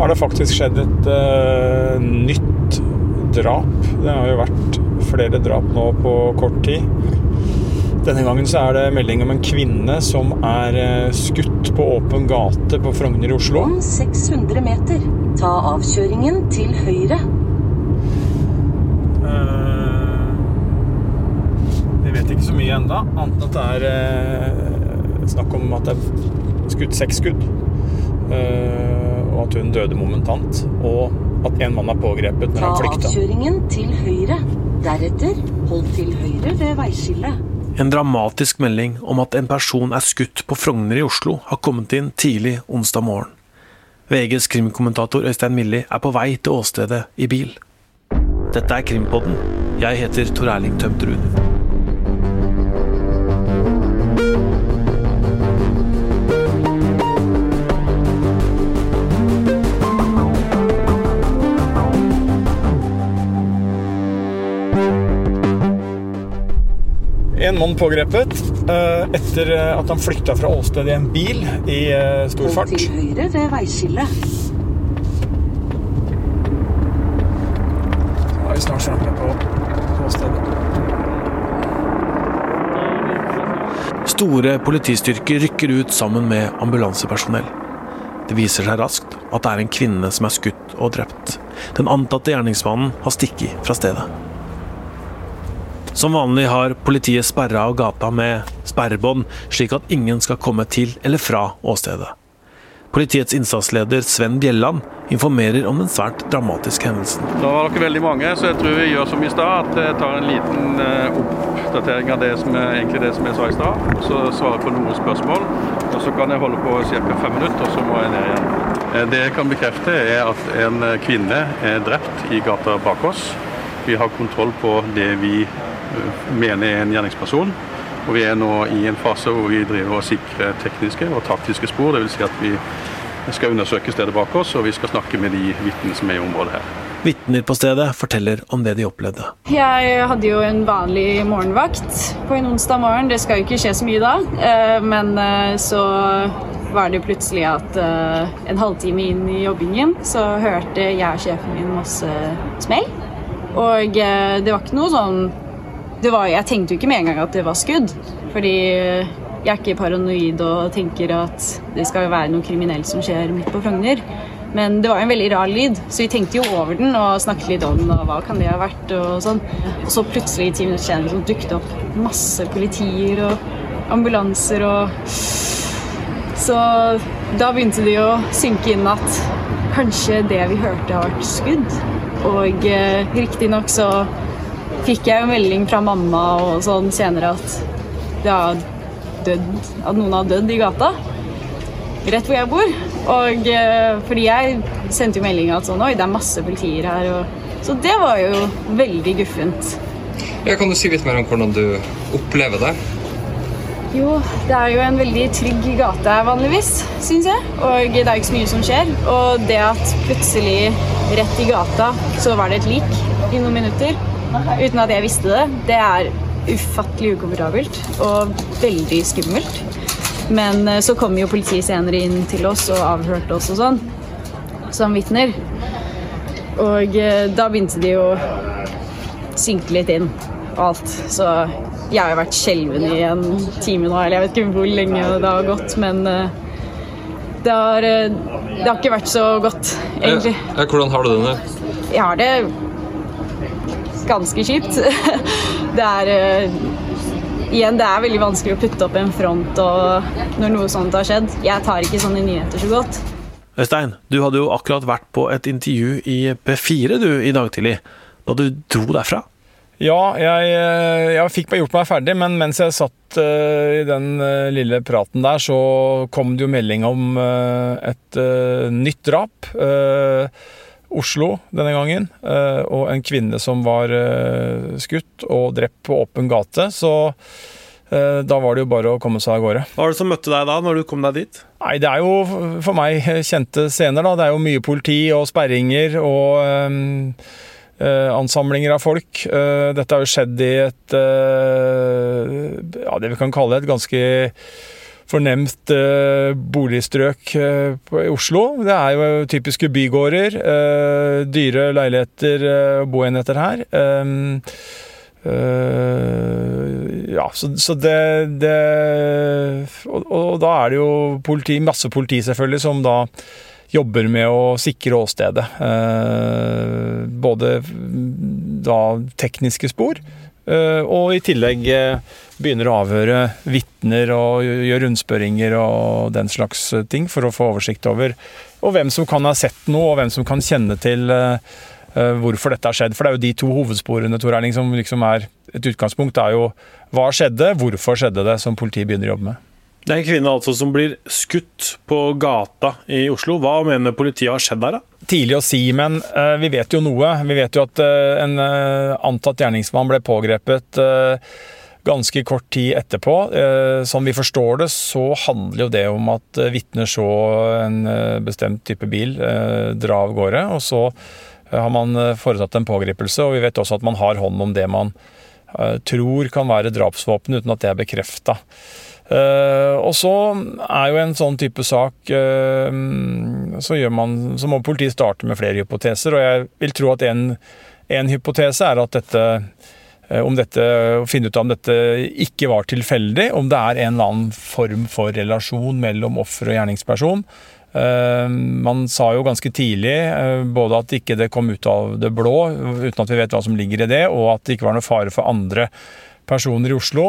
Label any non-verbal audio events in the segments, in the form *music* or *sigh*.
har det faktisk skjedd et uh, nytt drap. Det har jo vært flere drap nå på kort tid. Denne gangen så er det melding om en kvinne som er uh, skutt på åpen gate på Frogner i Oslo. Om 600 meter, ta avkjøringen til høyre. Uh, vi vet ikke så mye enda, annet enn at det er snakk om at det er skutt seks skudd. Uh, og at hun døde momentant. Og at en mann er pågrepet når Ta han flykta. avkjøringen til høyre. Deretter, hold til høyre ved veiskillet. En dramatisk melding om at en person er skutt på Frogner i Oslo, har kommet inn tidlig onsdag morgen. VGs krimkommentator Øystein Milli er på vei til åstedet i bil. Dette er Krimpodden. Jeg heter Tor Erling Tømt En mann pågrepet eh, etter at han flykta fra åstedet i en bil i eh, stor fart. til høyre ved veiskillet. Så er vi snart framme på, på åstedet. Store politistyrker rykker ut sammen med ambulansepersonell. Det viser seg raskt at det er en kvinne som er skutt og drept. Den antatte gjerningsmannen har stikket fra stedet. Som vanlig har politiet sperra av gata med sperrebånd, slik at ingen skal komme til eller fra åstedet. Politiets innsatsleder Sven Bjelland informerer om den svært dramatiske hendelsen. Da var dere veldig mange, så jeg tror vi gjør som i stad, at jeg tar en liten eh, oppdatering av det som er, egentlig det som jeg sa i stad. Så svarer på noen spørsmål. Og så kan jeg holde på ca. fem minutter, og så må jeg ned igjen. Eh, Det jeg kan bekrefte, er at en eh, kvinne er drept i gata bak oss. Vi har kontroll på det vi mener er en gjerningsperson. Og vi er nå i en fase hvor vi driver og sikrer tekniske og taktiske spor. Dvs. Si at vi skal undersøke stedet bak oss, og vi skal snakke med de vitnene som er i området her. Vitner på stedet forteller om det de opplevde. Jeg hadde jo en vanlig morgenvakt på en onsdag morgen. Det skal jo ikke skje så mye da. Eh, Men eh, så var det plutselig at eh, en halvtime inn i jobbingen så hørte jeg og sjefen min masse smell. Og det var ikke noe sånn var, Jeg tenkte jo ikke med en gang at det var skudd. Fordi jeg er ikke paranoid og tenker at det skal være noe kriminelt som skjer midt på Frogner. Men det var en veldig rar lyd, så vi tenkte jo over den og snakket litt om den. og hva kan det ha vært og sånn. Og så plutselig i ti minutter senere så dukket det opp masse politier og ambulanser og Så da begynte det å synke inn at kanskje det vi hørte har vært skudd. Og eh, riktignok så fikk jeg jo melding fra mamma og sånn senere at det har dødd, at noen har dødd i gata. Rett hvor jeg bor. Og eh, fordi jeg sendte jo melding at sånn, oi, det er masse politier her. Og, så det var jo veldig guffent. Ja, kan du si litt mer om hvordan du opplever det? Jo, det er jo en veldig trygg gate vanligvis, syns jeg. Og det er ikke så mye som skjer. Og det at plutselig rett i gata så var det et lik i noen minutter uten at jeg visste det, det er ufattelig ukomfortabelt og veldig skummelt. Men eh, så kom jo politiet senere inn til oss og avhørte oss og sånn, som vitner. Og eh, da begynte de å synke litt inn og alt. Så jeg har jo vært skjelven i en time nå, eller jeg vet ikke hvor lenge det har gått, men eh, det har, det har ikke vært så godt, egentlig. Hvordan har du det nå? Jeg har det ganske kjipt. *laughs* Det er eh, Igjen, det er veldig vanskelig å putte opp en front og når noe sånt har skjedd. Jeg tar ikke sånne nyheter så godt. Øystein, du hadde jo akkurat vært på et intervju i P4 du i dag tidlig, da du dro derfra. Ja, jeg, eh, jeg fikk bare gjort meg ferdig, men mens jeg satt uh, i den uh, lille praten der, så kom det jo melding om uh, et nytt drap. Eh, Oslo denne gangen, eh, og en kvinne som var eh, skutt og drept på åpen gate. Så eh, da var det jo bare å komme seg av gårde. Hva var det som møtte deg da, når du kom deg dit? Nei, det er jo for meg *laughs* kjente scener, da. Det er jo mye politi og sperringer og um, ansamlinger av folk. Dette har jo skjedd i et uh, Ja, det vi kan kalle et ganske fornemt eh, boligstrøk eh, i Oslo. Det er jo typiske bygårder. Eh, dyre leiligheter og boenheter her. Um, ja, så, så det, det og, og, da er det jo politi, masse politi, selvfølgelig, som da jobber med å sikre åstedet. Eh, både da tekniske spor, og i tillegg eh, begynner å avhøre vitner og gjøre rundspørringer og den slags ting for å få oversikt over og hvem som kan ha sett noe, og hvem som kan kjenne til hvorfor dette har skjedd. For det er jo de to hovedsporene Tor Erling, som liksom er et utgangspunkt. Det er jo hva skjedde, hvorfor skjedde det, som politiet begynner å jobbe med. Det er en kvinne altså som blir skutt på gata i Oslo. Hva mener politiet har skjedd der? da? Tidlig å si, men uh, vi vet jo noe. Vi vet jo at uh, en uh, antatt gjerningsmann ble pågrepet ganske kort tid etterpå. Som vi forstår det, så handler jo det om at vitner så en bestemt type bil dra av gårde. Og så har man foretatt en pågripelse, og vi vet også at man har hånd om det man tror kan være drapsvåpen, uten at det er bekrefta. Uh, og så er jo en sånn type sak uh, så, man, så, må politiet starte med flere hypoteser. Og jeg vil tro at en, en hypotese er at dette uh, om dette, å finne ut om dette ikke var tilfeldig. Om det er en eller annen form for relasjon mellom offer og gjerningsperson. Man sa jo ganske tidlig både at ikke det kom ut av det blå, uten at vi vet hva som ligger i det, og at det ikke var noe fare for andre personer i Oslo.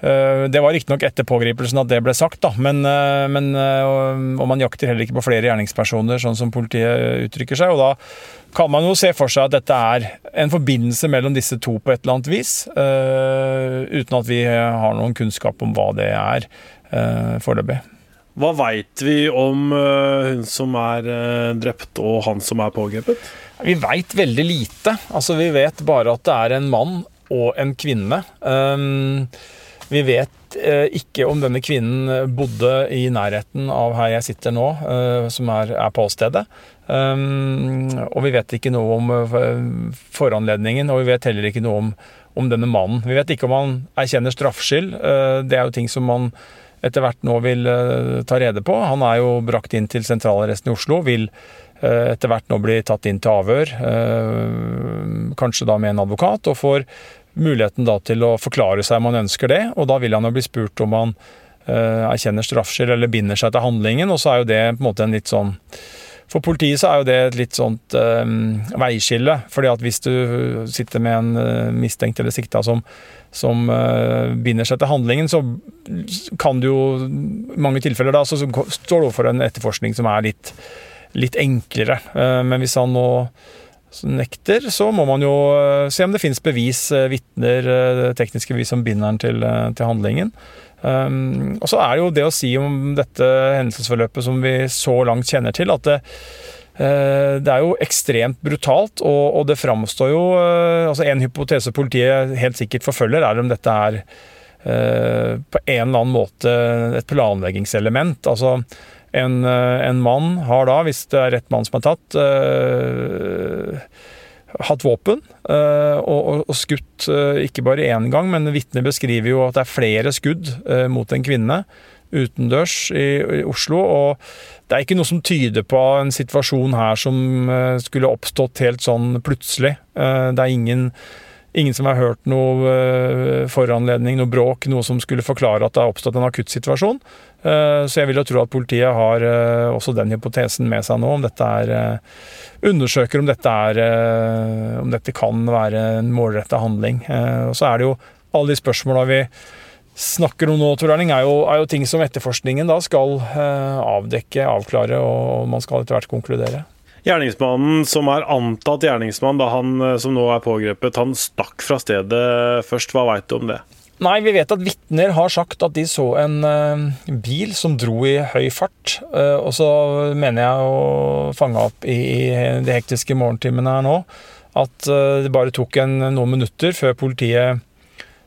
Eh, det var riktignok etter pågripelsen at det ble sagt, da, men, eh, men, eh, og man jakter heller ikke på flere gjerningspersoner, sånn som politiet uttrykker seg. og Da kan man jo se for seg at dette er en forbindelse mellom disse to på et eller annet vis, uten at vi har noen kunnskap om hva det er foreløpig. Hva veit vi om hun som er drept og han som er pågrepet? Vi veit veldig lite. Altså, vi vet bare at det er en mann og en kvinne. Um, vi vet eh, ikke om denne kvinnen bodde i nærheten av her jeg sitter nå, eh, som er, på stedet. Um, og vi vet ikke noe om foranledningen, og vi vet heller ikke noe om, om, denne mannen. Vi vet ikke om han erkjenner straffskyld. Det er jo ting som man etter hvert nå vil ta rede på. Han er jo brakt inn til sentralarresten i Oslo. Vil etter hvert nå bli tatt inn til avhør, kanskje da med en advokat, og får muligheten da til å forklare seg om han ønsker det, og da vil han jo bli spurt om han uh, erkjenner straffskyld eller binder seg til handlingen, og så er jo det på en måte en litt sånn for politiet så er jo det et litt sånt uh, veiskille. fordi at hvis du sitter med en uh, mistenkt eller sikta som, som uh, binder seg til handlingen, så kan du jo i mange tilfeller da, så, så står du overfor en etterforskning som er litt, litt enklere. men hvis han nå nekter, så må man jo eh, se om det finnes bevis, eh, vitner, eh, tekniske bevis som binder den til, til handlingen. Um, og så er det jo det å si om dette hendelsesforløpet som vi så langt kjenner til, at det, uh, det er jo ekstremt brutalt, og, og det framstår jo uh, altså En hypotese politiet helt sikkert forfølger, er om dette er uh, på en eller annen måte et planleggingselement. altså en, en, mann har da, hvis det er rett mann som er tatt, hatt våpen uh, og, og, skutt uh, ikke bare én gang, men vitner beskriver jo at det er flere skudd mot en kvinne utendørs i, i, Oslo. Og det er ikke noe som tyder på en situasjon her som skulle oppstått helt sånn plutselig. det er ingen Ingen som har hørt noe foranledning, noe bråk, noe som skulle forklare at det har oppstått en akutt situasjon. Eh, så jeg vil jo tro at politiet har eh, også den hypotesen med seg nå, om dette er eh, Undersøker om dette er Om dette kan være en målretta handling. Og så er det jo alle de spørsmåla vi snakker om nå, Tor Erling, er, er, jo ting som etterforskningen da skal avdekke, avklare, og man skal etter hvert konkludere. Gjerningsmannen som er antatt gjerningsmann da han som nå er pågrepet, han stakk fra stedet først. Hva veit du om det? Nei, vi vet at vitner har sagt at de så en uh, bil som dro i høy fart. Uh, og så mener jeg å fange opp i, i de hektiske morgentimene her nå at uh, det bare tok en, noen minutter før politiet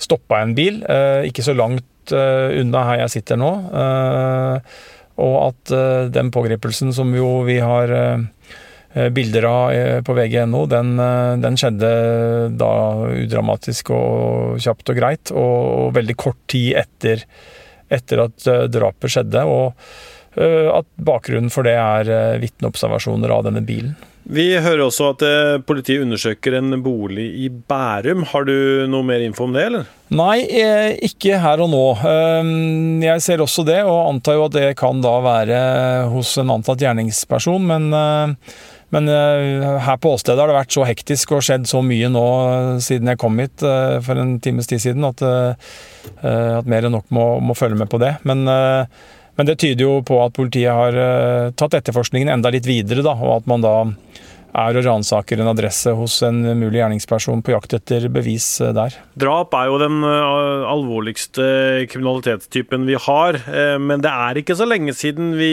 stoppa en bil, ikke så langt unna her jeg sitter nå. og at den pågripelsen som jo vi har bilder av eh, på vg.no, den, eh, den, skjedde da udramatisk og kjapt og greit. Og, veldig kort tid etter etter at eh, drapet skjedde. Og eh, at bakgrunnen for det er eh, vitneobservasjoner av denne bilen. Vi hører også at eh, politiet undersøker en bolig i Bærum. Har du noe mer info om det, eller? Nei, eh, ikke her og nå. Eh, Jeg ser også det, og antar jo at det kan da være hos en antatt gjerningsperson. Men, eh, men eh, her på åstedet har det vært så hektisk og skjedd så mye nå eh, siden jeg kom hit eh, for en times tid siden, at, at mer enn nok må, må følge med på det. Men, men det tyder jo på at politiet har tatt etterforskningen enda litt videre, da, og at man da er og ransaker en adresse hos en mulig gjerningsperson på jakt etter bevis eh, der. Drap er jo den eh, alvorligste kriminalitetstypen vi har, eh, men det er ikke så lenge siden vi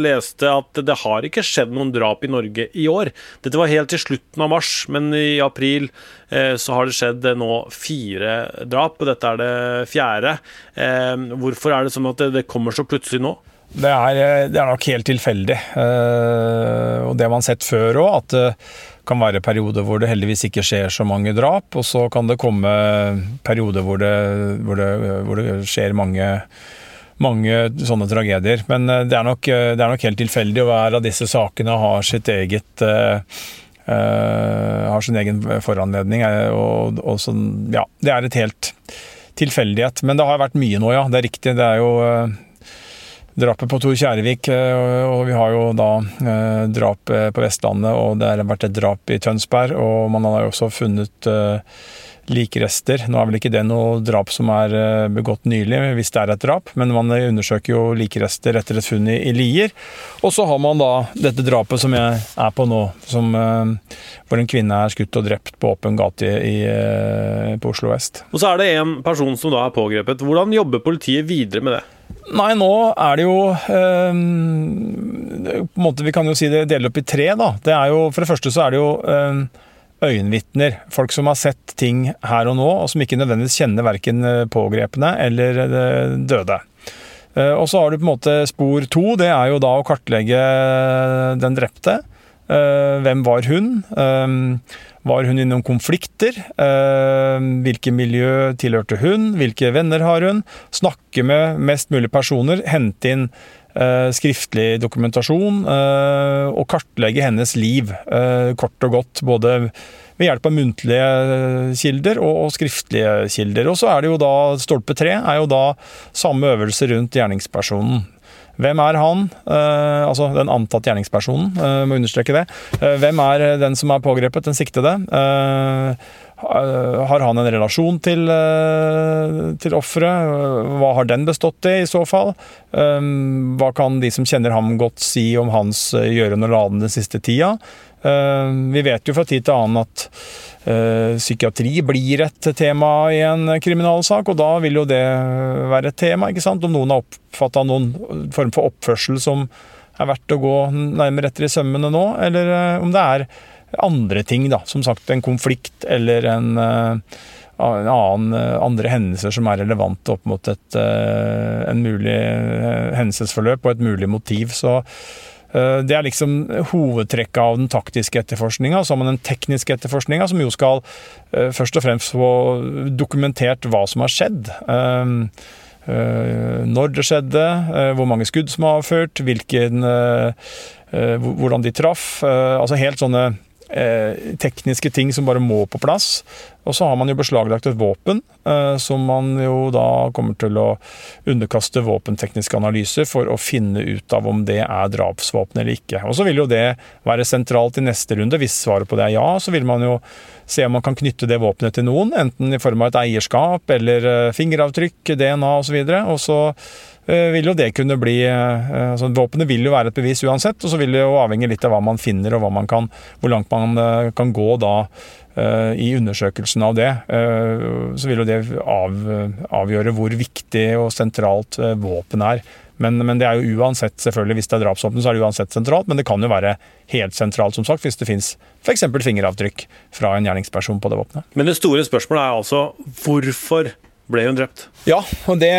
leste at det har ikke skjedd noen drap i Norge i år. Dette var helt til slutten av mars, men i april så har det skjedd nå fire drap, og dette er det fjerde. Hvorfor er det sånn at det kommer så plutselig nå? Det er, eh, det er nok helt tilfeldig. Eh, og det har man sett før òg, at det kan være perioder hvor det heldigvis ikke skjer så mange drap. Og så kan det komme perioder hvor det, hvor det, hvor det skjer mange, mange sånne tragedier. Men eh, det er, nok, eh, det er nok helt tilfeldig, og hver av disse sakene har sitt eget eh, eh, har sin egen foranledning. eh, Og, og sånn, ja, det er et helt tilfeldighet. Men det har vært mye nå, ja. Det er riktig. Det er jo eh, drapet på Tor Kjærevik, eh, og vi har jo da eh, drap eh, på Vestlandet, og det har vært et drap i Tønsberg, og man har jo også funnet likrester. Nå er vel ikke det noe drap som er begått nylig, hvis det er et drap, men man undersøker jo likrester etter et funn i, Lier. Og så har man da dette drapet som jeg er på nå, som, hvor en kvinne er skutt og drept på åpen gate i, på Oslo vest. Og så er det en person som da er pågrepet. Hvordan jobber politiet videre med det? Nei, nå er det jo eh, på en måte, Vi kan jo si det deler opp i tre. da. Det er jo, For det første så er det jo eh, øyenvitner. Folk som har sett ting her og nå, og som ikke nødvendigvis kjenner verken pågrepne eller eh, døde. Eh, Og så har du på en måte spor to. Det er jo da å kartlegge den drepte. Eh, Hvem var hun? Eh, Var hun i noen konflikter? Eh, Hvilke miljø tilhørte hun? Hvilke venner har hun? Snakke med mest mulig personer. Hente inn skriftlig dokumentasjon. Og kartlegge hennes liv, kort og godt. Både ved hjelp av muntlige kilder og skriftlige kilder. Og så er det jo da stolpe tre er jo da samme øvelse rundt gjerningspersonen. Hvem er han? Uh, altså den antatt gjerningspersonen, uh, må understreke det. Uh, hvem er den som er pågrepet, den siktede? Har han en relasjon til, til offeret? Hva har den bestått i, i så fall? Hva kan de som kjenner ham godt si om hans gjøren og laden den siste tida? Eh, Vi vet jo fra tid til annen at eh, psykiatri blir et tema i en kriminalsak, og da vil jo det være et tema. ikke sant? Om noen har oppfatta noen form for oppførsel som er verdt å gå nærmere etter i sømmene nå, eller eh, om det er andre ting, da. Som sagt en konflikt eller en, en annen, andre hendelser som er relevante opp mot et en mulig hendelsesforløp og et mulig motiv. Så det er liksom hovedtrekket av den taktiske etterforskninga. Så har man den tekniske etterforskninga, som jo skal eh, først og fremst få dokumentert hva som har skjedd. Eh, eh, Når det skjedde, eh, hvor mange skudd som er avført, hvilken, eh, eh, hvor- hvordan de traff. eh, Altså helt sånne eh, tekniske ting som bare må på plass. Og så har man jo beslaglagt et våpen, eh, som man jo da kommer til å underkaste våpentekniske analyser for å finne ut av om det er drapsvåpen eller ikke. Og så vil jo det være sentralt i neste runde. Hvis svaret på det er ja, så vil man jo se om man kan knytte det våpenet til noen, enten i form av et eierskap eller eh, fingeravtrykk, DNA osv. Og så eh, vil jo det kunne bli altså Våpenet vil jo være et bevis uansett, og så vil det jo avhenge litt av hva man finner og man kan, hvor langt man kan gå da i undersøkelsen av det. Eh, Så vil jo det av, avgjøre hvor viktig og sentralt eh, våpen er. Men, men det er jo uansett, selvfølgelig, hvis det er drapsvåpen, så er det uansett sentralt. Men det kan jo være helt sentralt, som sagt, hvis det fins f.eks. fingeravtrykk fra en gjerningsperson på det våpenet. Men det store spørsmålet er altså hvorfor Ble hun drept? Ja, og det,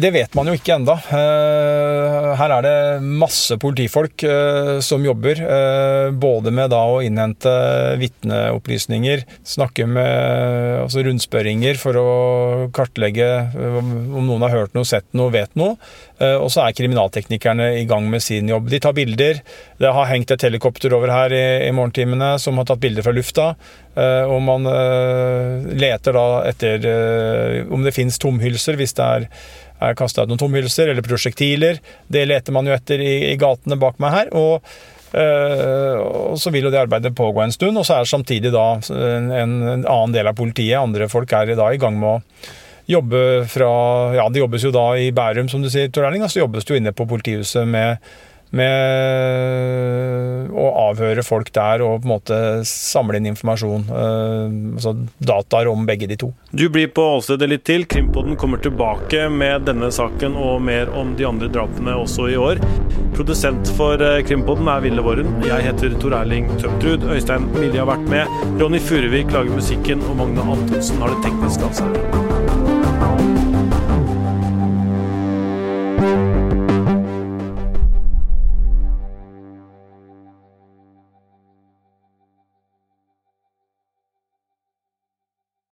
det vet man jo ikke enda. Eh, her er det masse politifolk eh, som jobber. eh, Både med da å innhente vitneopplysninger, snakke med altså rundspørringer for å kartlegge om noen har hørt noe, sett noe, vet noe. Og så er kriminalteknikerne i gang med sin jobb. De tar bilder. Det har hengt et helikopter over her i, i morgentimene som har tatt bilder fra lufta. Og man leter da etter om det finnes tomhylser, hvis det er, er kasta ut noen tomhylser, eller prosjektiler. Det leter man jo etter i, i gatene bak meg her. og eh, og så vil jo det arbeidet pågå en stund, og så er det samtidig da en, en annen del av politiet, andre folk er da i gang med å jobbe fra Ja, det jobbes jo da i Bærum, som du sier, Tor Erling. Og så jobbes det jo inne på politihuset med, med å avhøre folk der og på en måte samle inn informasjon. eh, altså dataer om begge de to. Du blir på åstedet litt til. Krimpodden kommer tilbake med denne saken og mer om de andre drapene også i år. Produsent for eh, Krimpodden er Ville Våren. Jeg heter Tor Erling Tømtrud. Øystein Milje har vært med. Ronny Furuvik lager musikken, og Magne Antonsen har det tekniske ansvaret.